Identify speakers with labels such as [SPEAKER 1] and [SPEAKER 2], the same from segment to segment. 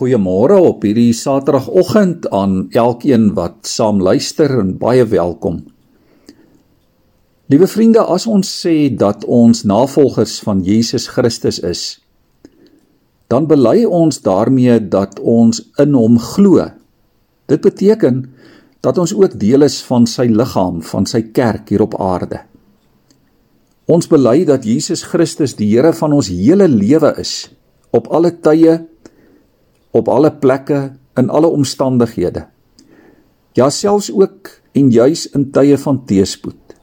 [SPEAKER 1] Goeiemôre op hierdie Saterdagoggend aan elkeen wat saam luister en baie welkom. Liewe vriende, as ons sê dat ons navolgers van Jesus Christus is, dan bely ons daarmee dat ons in hom glo. Dit beteken dat ons ook deel is van sy liggaam, van sy kerk hier op aarde. Ons bely dat Jesus Christus die Here van ons hele lewe is, op alle tye op alle plekke in alle omstandighede. Ja selfs ook en juis in tye van teëspoed.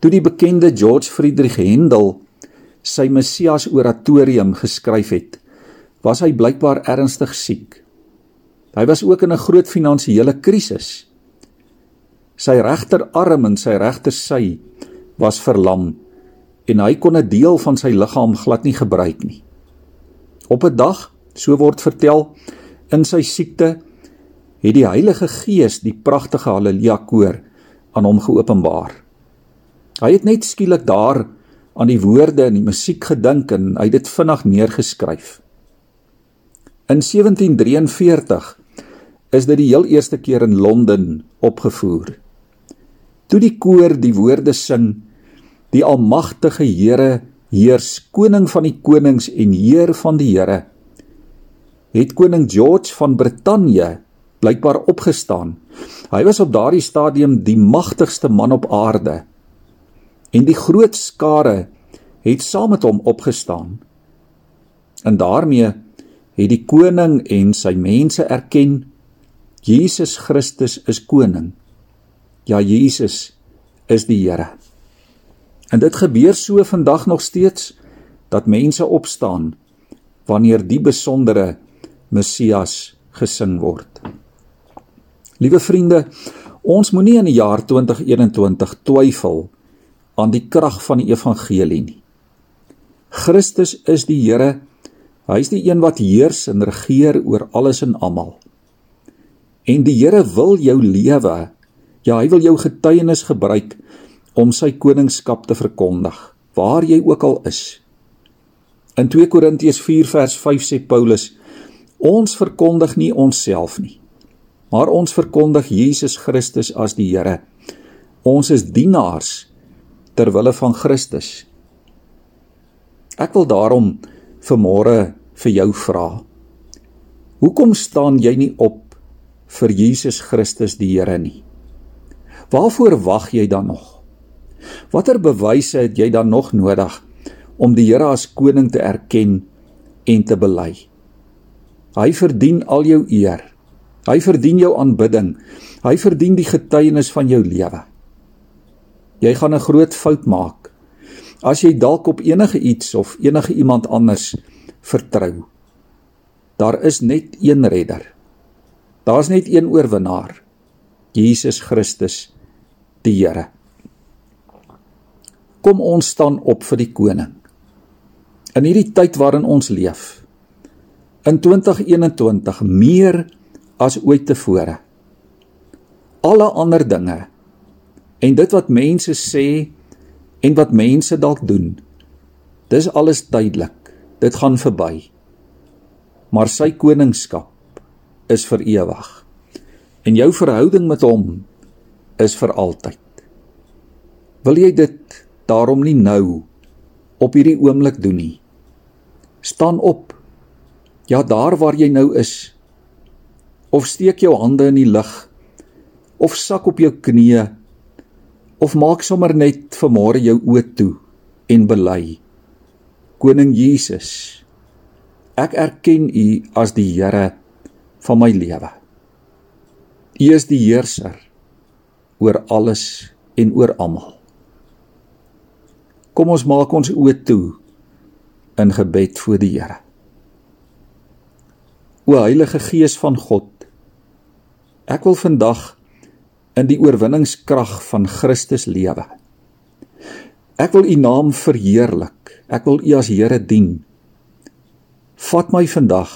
[SPEAKER 1] Toe die bekende George Friedrich Händel sy Messias oratorium geskryf het, was hy blykbaar ernstig siek. Hy was ook in 'n groot finansiële krisis. Sy regterarm en sy regtersy was verlam en hy kon 'n deel van sy liggaam glad nie gebruik nie. Op 'n dag So word vertel in sy siekte het die Heilige Gees die pragtige Halleluja koor aan hom geopenbaar. Hy het net skielik daar aan die woorde en die musiek gedink en hy het dit vinnig neergeskryf. In 1743 is dit die heel eerste keer in Londen opgevoer. Toe die koor die woorde sing: Die almagtige Here heers, koning van die konings en heer van die Here het koning George van Brittanje blykbaar opgestaan. Hy was op daardie stadium die magtigste man op aarde. En die groot skare het saam met hom opgestaan. En daarmee het die koning en sy mense erken Jesus Christus is koning. Ja, Jesus is die Here. En dit gebeur so vandag nog steeds dat mense opstaan wanneer die besondere Messias gesing word. Liewe vriende, ons moenie in die jaar 2021 twyfel aan die krag van die evangelie nie. Christus is die Here. Hy is die een wat heers en regeer oor alles en almal. En die Here wil jou lewe. Ja, hy wil jou getuienis gebruik om sy koningskap te verkondig waar jy ook al is. In 2 Korintiërs 4 vers 5 sê Paulus: Ons verkondig nie onsself nie, maar ons verkondig Jesus Christus as die Here. Ons is dienaars ter wille van Christus. Ek wil daarom vanmôre vir jou vra. Hoekom staan jy nie op vir Jesus Christus die Here nie? Waarvoor wag jy dan nog? Watter bewyse het jy dan nog nodig om die Here as koning te erken en te bely? Hy verdien al jou eer. Hy verdien jou aanbidding. Hy verdien die getuienis van jou lewe. Jy gaan 'n groot fout maak as jy dalk op enige iets of enige iemand anders vertrou. Daar is net een redder. Daar's net een oorwinnaar. Jesus Christus, die Here. Kom ons staan op vir die koning. In hierdie tyd waarin ons leef, in 2021 meer as ooit tevore. Alle ander dinge en dit wat mense sê en wat mense dalk doen, dis alles tydelik. Dit gaan verby. Maar sy koningskap is vir ewig. En jou verhouding met hom is vir altyd. Wil jy dit daarom nie nou op hierdie oomblik doen nie? Staan op Ja, daar waar jy nou is. Of steek jou hande in die lug. Of sak op jou knieë. Of maak sommer net vanmôre jou oë toe en bely. Koning Jesus, ek erken U as die Here van my lewe. U is die heerser oor alles en oor almal. Kom ons maak ons oë toe in gebed voor die Here. O Heilige Gees van God, ek wil vandag in die oorwinningskrag van Christus lewe. Ek wil U naam verheerlik. Ek wil U as Here dien. Vat my vandag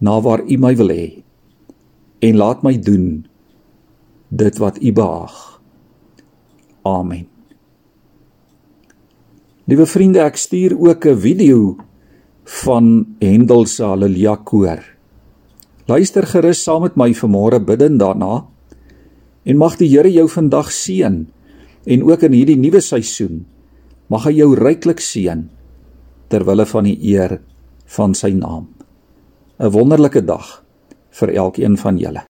[SPEAKER 1] na waar U my wil hê en laat my doen dit wat U behaag. Amen. Liewe vriende, ek stuur ook 'n video van Handel se Halleluja koor. Luister gerus saam met my vanmôre bidden daarna en mag die Here jou vandag seën en ook in hierdie nuwe seisoen mag hy jou ryklik seën ter wille van die eer van sy naam. 'n Wonderlike dag vir elkeen van julle.